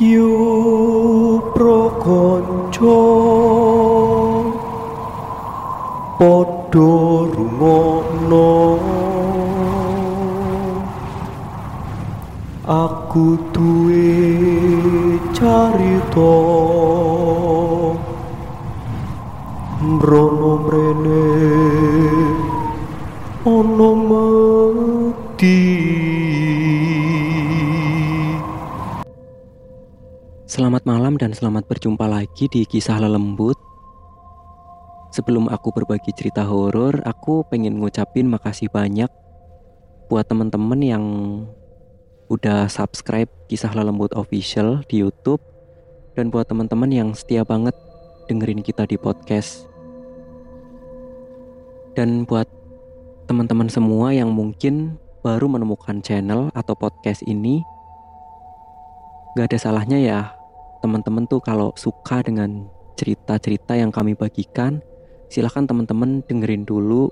Yu prokonco padha rumono aku duwe carita. Mrono mrene ana mati. Selamat malam dan selamat berjumpa lagi di kisah lelembut. Sebelum aku berbagi cerita horor, aku pengen ngucapin makasih banyak buat teman-teman yang udah subscribe kisah lelembut official di YouTube dan buat teman-teman yang setia banget dengerin kita di podcast. Dan buat teman-teman semua yang mungkin baru menemukan channel atau podcast ini, gak ada salahnya ya teman-teman tuh kalau suka dengan cerita-cerita yang kami bagikan, silahkan teman-teman dengerin dulu.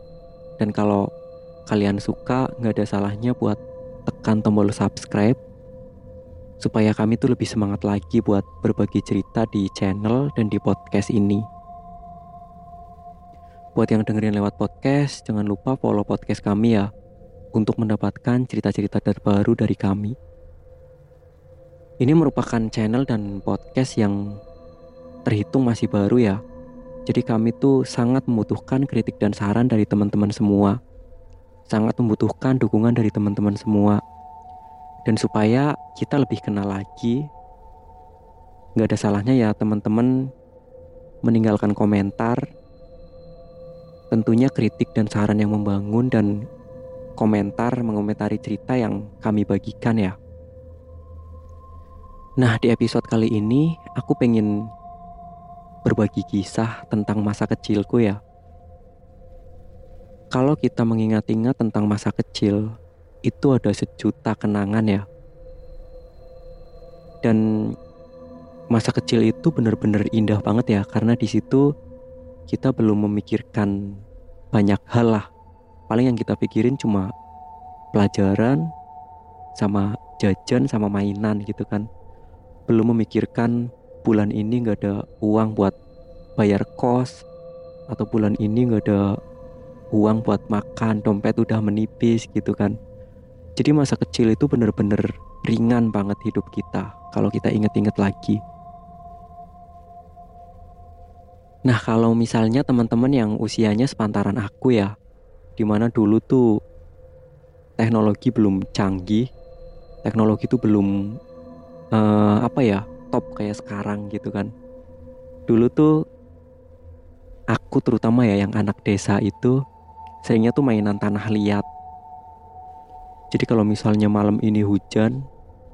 Dan kalau kalian suka, nggak ada salahnya buat tekan tombol subscribe supaya kami tuh lebih semangat lagi buat berbagi cerita di channel dan di podcast ini. Buat yang dengerin lewat podcast, jangan lupa follow podcast kami ya untuk mendapatkan cerita-cerita terbaru dari kami. Ini merupakan channel dan podcast yang terhitung masih baru ya. Jadi kami tuh sangat membutuhkan kritik dan saran dari teman-teman semua. Sangat membutuhkan dukungan dari teman-teman semua. Dan supaya kita lebih kenal lagi, nggak ada salahnya ya teman-teman meninggalkan komentar. Tentunya kritik dan saran yang membangun dan komentar mengomentari cerita yang kami bagikan ya. Nah, di episode kali ini aku pengen berbagi kisah tentang masa kecilku ya. Kalau kita mengingat-ingat tentang masa kecil, itu ada sejuta kenangan ya. Dan masa kecil itu benar-benar indah banget ya karena di situ kita belum memikirkan banyak hal lah. Paling yang kita pikirin cuma pelajaran sama jajan sama mainan gitu kan belum memikirkan bulan ini nggak ada uang buat bayar kos atau bulan ini nggak ada uang buat makan dompet udah menipis gitu kan. Jadi masa kecil itu bener-bener ringan banget hidup kita kalau kita inget-inget lagi. Nah kalau misalnya teman-teman yang usianya sepantaran aku ya di mana dulu tuh teknologi belum canggih teknologi itu belum uh, apa ya top kayak sekarang gitu kan. Dulu tuh aku terutama ya yang anak desa itu seringnya tuh mainan tanah liat. Jadi kalau misalnya malam ini hujan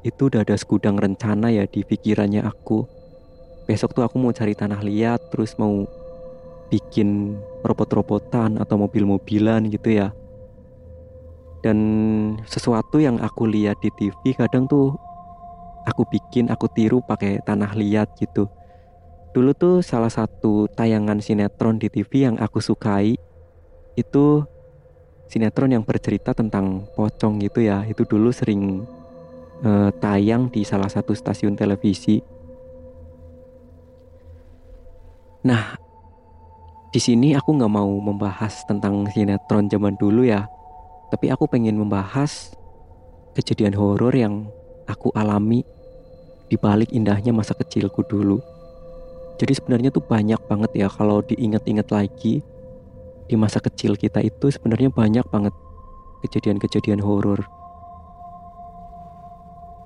itu udah ada segudang rencana ya di pikirannya aku. Besok tuh aku mau cari tanah liat terus mau bikin robot-robotan atau mobil-mobilan gitu ya. Dan sesuatu yang aku lihat di TV kadang tuh aku bikin, aku tiru pakai tanah liat gitu. Dulu tuh salah satu tayangan sinetron di TV yang aku sukai itu sinetron yang bercerita tentang pocong gitu ya. Itu dulu sering uh, tayang di salah satu stasiun televisi. Nah, di sini aku nggak mau membahas tentang sinetron zaman dulu ya, tapi aku pengen membahas kejadian horor yang aku alami di balik indahnya masa kecilku dulu. Jadi sebenarnya tuh banyak banget ya kalau diingat-ingat lagi di masa kecil kita itu sebenarnya banyak banget kejadian-kejadian horor.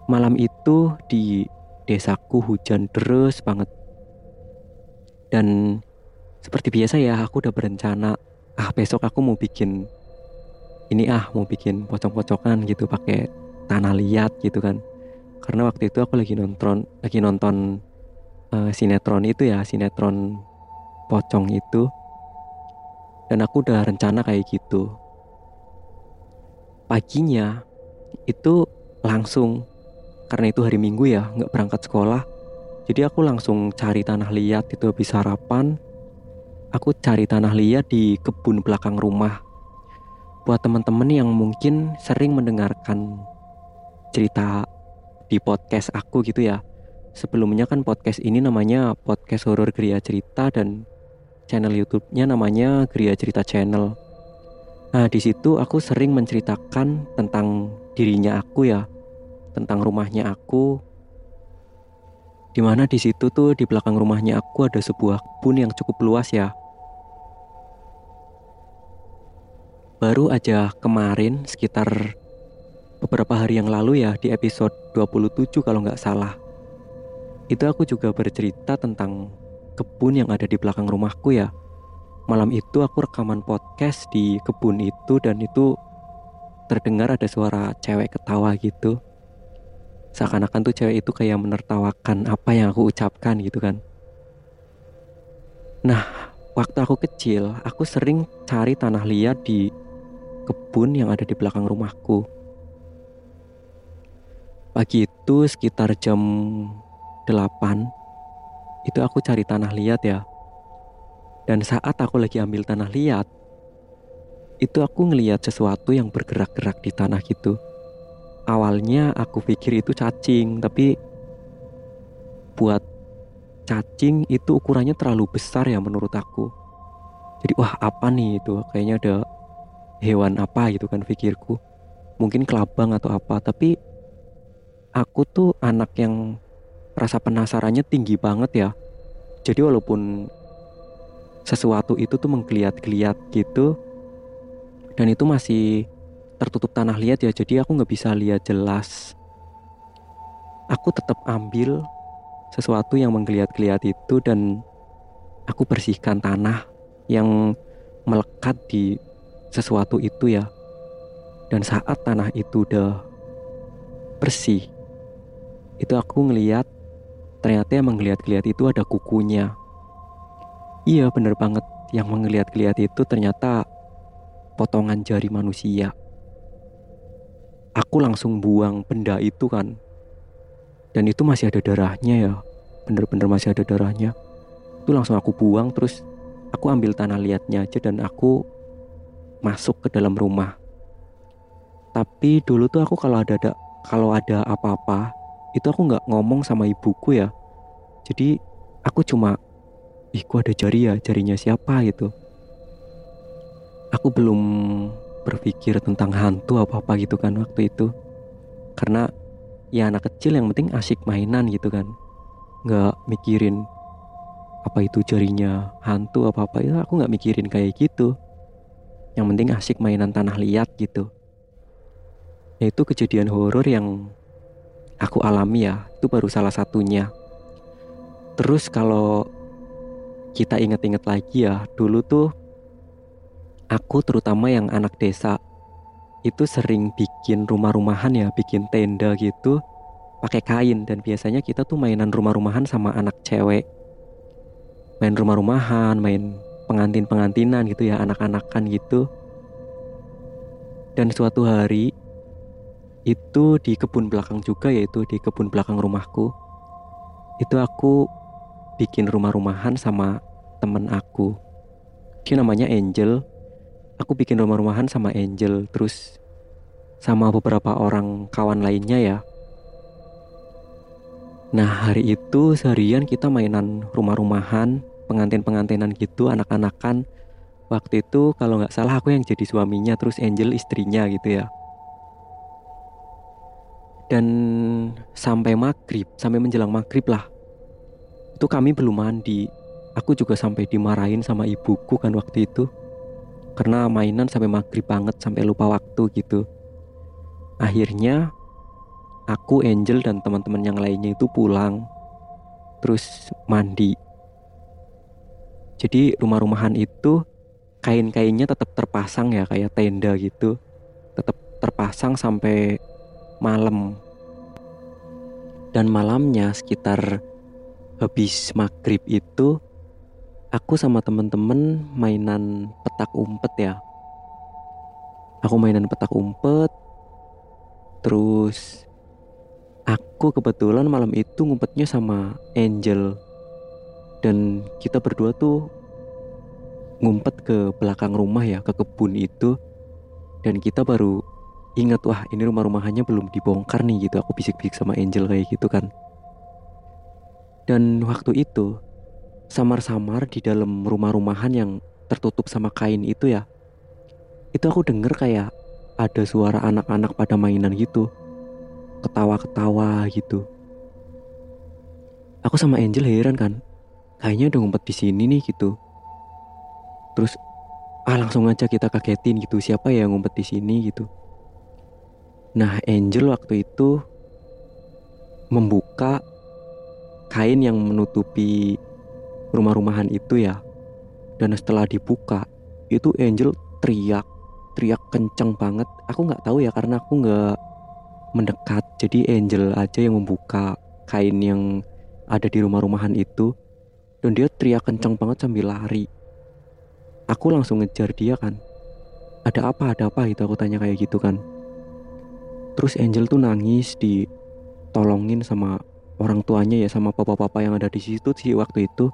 Malam itu di desaku hujan deras banget. Dan seperti biasa ya aku udah berencana ah besok aku mau bikin ini ah mau bikin pocong-pocongan gitu pakai tanah liat gitu kan karena waktu itu aku lagi nonton lagi nonton uh, sinetron itu ya sinetron pocong itu. Dan aku udah rencana kayak gitu. Paginya itu langsung karena itu hari minggu ya nggak berangkat sekolah. Jadi aku langsung cari tanah liat itu habis sarapan. Aku cari tanah liat di kebun belakang rumah. Buat teman-teman yang mungkin sering mendengarkan cerita di podcast aku gitu ya sebelumnya kan podcast ini namanya podcast horor Gria Cerita dan channel YouTube-nya namanya Gria Cerita Channel. Nah, di situ aku sering menceritakan tentang dirinya aku ya, tentang rumahnya aku. Di mana di situ tuh di belakang rumahnya aku ada sebuah kebun yang cukup luas ya. Baru aja kemarin sekitar beberapa hari yang lalu ya di episode 27 kalau nggak salah. Itu aku juga bercerita tentang kebun yang ada di belakang rumahku ya. Malam itu aku rekaman podcast di kebun itu dan itu terdengar ada suara cewek ketawa gitu. Seakan-akan tuh cewek itu kayak menertawakan apa yang aku ucapkan gitu kan. Nah, waktu aku kecil, aku sering cari tanah liat di kebun yang ada di belakang rumahku. Pagi itu sekitar jam 8 itu aku cari tanah liat ya. Dan saat aku lagi ambil tanah liat, itu aku ngeliat sesuatu yang bergerak-gerak di tanah gitu. Awalnya aku pikir itu cacing, tapi buat cacing itu ukurannya terlalu besar ya menurut aku. Jadi wah apa nih itu? Kayaknya ada hewan apa gitu kan pikirku. Mungkin kelabang atau apa, tapi aku tuh anak yang rasa penasarannya tinggi banget ya. Jadi walaupun sesuatu itu tuh menggeliat-geliat gitu dan itu masih tertutup tanah liat ya jadi aku nggak bisa lihat jelas aku tetap ambil sesuatu yang menggeliat-geliat itu dan aku bersihkan tanah yang melekat di sesuatu itu ya dan saat tanah itu udah bersih itu aku ngeliat ternyata yang menggeliat-geliat itu ada kukunya. Iya bener banget, yang menggeliat-geliat itu ternyata potongan jari manusia. Aku langsung buang benda itu kan. Dan itu masih ada darahnya ya. Bener-bener masih ada darahnya. Itu langsung aku buang terus aku ambil tanah liatnya aja dan aku masuk ke dalam rumah. Tapi dulu tuh aku kalau ada kalau ada apa-apa itu aku nggak ngomong sama ibuku ya. Jadi aku cuma ih ada jari ya? Jarinya siapa? gitu. Aku belum berpikir tentang hantu apa apa gitu kan waktu itu. Karena ya anak kecil yang penting asik mainan gitu kan. Nggak mikirin apa itu jarinya hantu apa apa itu aku nggak mikirin kayak gitu. Yang penting asik mainan tanah liat gitu. Ya itu kejadian horor yang aku alami ya itu baru salah satunya. Terus kalau kita inget-inget lagi ya dulu tuh aku terutama yang anak desa itu sering bikin rumah-rumahan ya bikin tenda gitu pakai kain. Dan biasanya kita tuh mainan rumah-rumahan sama anak cewek. Main rumah-rumahan main pengantin-pengantinan gitu ya anak-anakan gitu. Dan suatu hari itu di kebun belakang juga yaitu di kebun belakang rumahku. Itu aku bikin rumah-rumahan sama temen aku. Dia namanya Angel. Aku bikin rumah-rumahan sama Angel terus sama beberapa orang kawan lainnya ya. Nah hari itu seharian kita mainan rumah-rumahan pengantin-pengantinan gitu anak-anakan. Waktu itu kalau nggak salah aku yang jadi suaminya terus Angel istrinya gitu ya dan sampai maghrib sampai menjelang maghrib lah. Itu kami belum mandi. Aku juga sampai dimarahin sama ibuku kan waktu itu. Karena mainan sampai maghrib banget sampai lupa waktu gitu. Akhirnya aku Angel dan teman-teman yang lainnya itu pulang. Terus mandi. Jadi rumah-rumahan itu kain-kainnya tetap terpasang ya kayak tenda gitu. Tetap terpasang sampai malam. Dan malamnya sekitar habis maghrib itu aku sama temen-temen mainan petak umpet ya. Aku mainan petak umpet terus aku kebetulan malam itu ngumpetnya sama Angel. Dan kita berdua tuh ngumpet ke belakang rumah ya ke kebun itu. Dan kita baru ingat wah ini rumah-rumahannya belum dibongkar nih gitu aku bisik-bisik sama Angel kayak gitu kan Dan waktu itu samar-samar di dalam rumah-rumahan yang tertutup sama kain itu ya. Itu aku denger kayak ada suara anak-anak pada mainan gitu. Ketawa-ketawa gitu. Aku sama Angel heran kan. Kayaknya udah ngumpet di sini nih gitu. Terus ah langsung aja kita kagetin gitu siapa ya yang ngumpet di sini gitu. Nah Angel waktu itu membuka kain yang menutupi rumah-rumahan itu ya. Dan setelah dibuka itu Angel teriak teriak kenceng banget. Aku nggak tahu ya karena aku nggak mendekat. Jadi Angel aja yang membuka kain yang ada di rumah-rumahan itu. Dan dia teriak kenceng banget sambil lari. Aku langsung ngejar dia kan. Ada apa, ada apa gitu aku tanya kayak gitu kan. Terus Angel tuh nangis ditolongin sama orang tuanya ya sama papa-papa yang ada di situ sih waktu itu.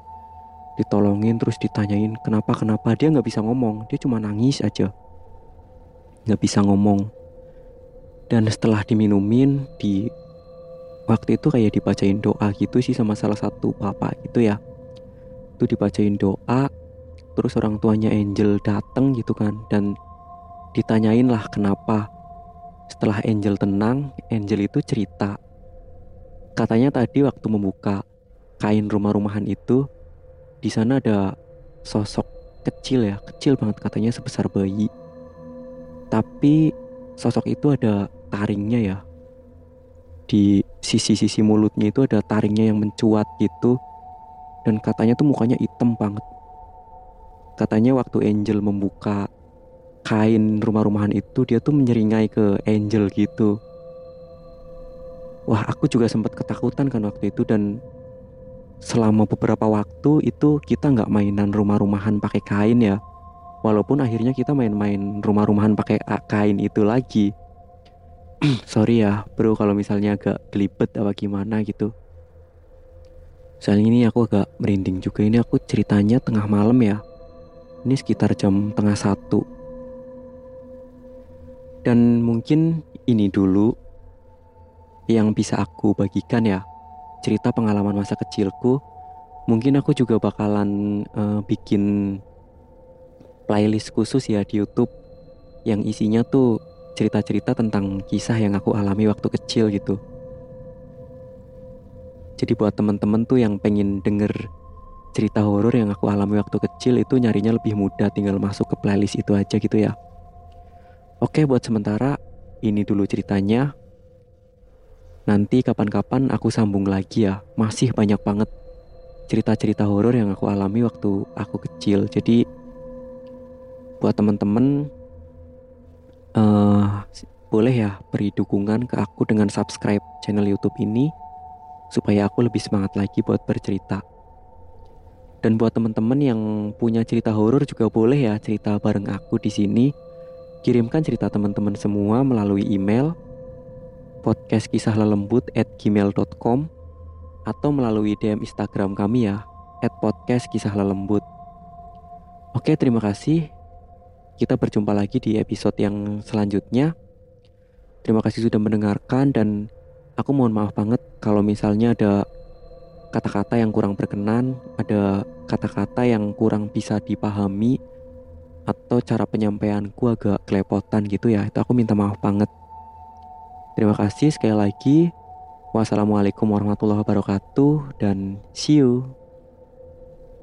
Ditolongin terus ditanyain kenapa kenapa? Dia nggak bisa ngomong dia cuma nangis aja. Nggak bisa ngomong. Dan setelah diminumin di waktu itu kayak dibacain doa gitu sih sama salah satu bapak itu ya. Itu dibacain doa terus orang tuanya Angel dateng gitu kan dan ditanyain lah kenapa setelah Angel tenang Angel itu cerita katanya tadi waktu membuka kain rumah-rumahan itu di sana ada sosok kecil ya, kecil banget katanya sebesar bayi. Tapi sosok itu ada taringnya ya. Di sisi-sisi mulutnya itu ada taringnya yang mencuat gitu. Dan katanya tuh mukanya hitam banget. Katanya waktu Angel membuka kain rumah-rumahan itu dia tuh menyeringai ke Angel gitu. Wah aku juga sempat ketakutan kan waktu itu dan selama beberapa waktu itu kita nggak mainan rumah-rumahan pakai kain ya. Walaupun akhirnya kita main-main rumah-rumahan pakai kain itu lagi. Sorry ya bro kalau misalnya agak gelibet apa gimana gitu. Soalnya ini aku agak merinding juga. Ini aku ceritanya tengah malam ya. Ini sekitar jam tengah satu dan mungkin ini dulu yang bisa aku bagikan ya cerita pengalaman masa kecilku, mungkin aku juga bakalan uh, bikin playlist khusus ya di YouTube yang isinya tuh cerita-cerita tentang kisah yang aku alami waktu kecil gitu. Jadi buat temen-temen tuh yang pengen denger cerita horor yang aku alami waktu kecil itu nyarinya lebih mudah tinggal masuk ke playlist itu aja gitu ya. Oke buat sementara ini dulu ceritanya. Nanti kapan-kapan aku sambung lagi ya. Masih banyak banget cerita-cerita horor yang aku alami waktu aku kecil. Jadi buat teman-teman uh, boleh ya beri dukungan ke aku dengan subscribe channel YouTube ini supaya aku lebih semangat lagi buat bercerita. Dan buat teman-teman yang punya cerita horor juga boleh ya cerita bareng aku di sini. Kirimkan cerita teman-teman semua melalui email podcast at atau melalui DM Instagram kami ya at podcast kisah lelembut. Oke terima kasih. Kita berjumpa lagi di episode yang selanjutnya. Terima kasih sudah mendengarkan dan aku mohon maaf banget kalau misalnya ada kata-kata yang kurang berkenan, ada kata-kata yang kurang bisa dipahami atau cara penyampaianku agak kelepotan gitu ya. Itu aku minta maaf banget. Terima kasih sekali lagi. Wassalamualaikum warahmatullahi wabarakatuh dan see you.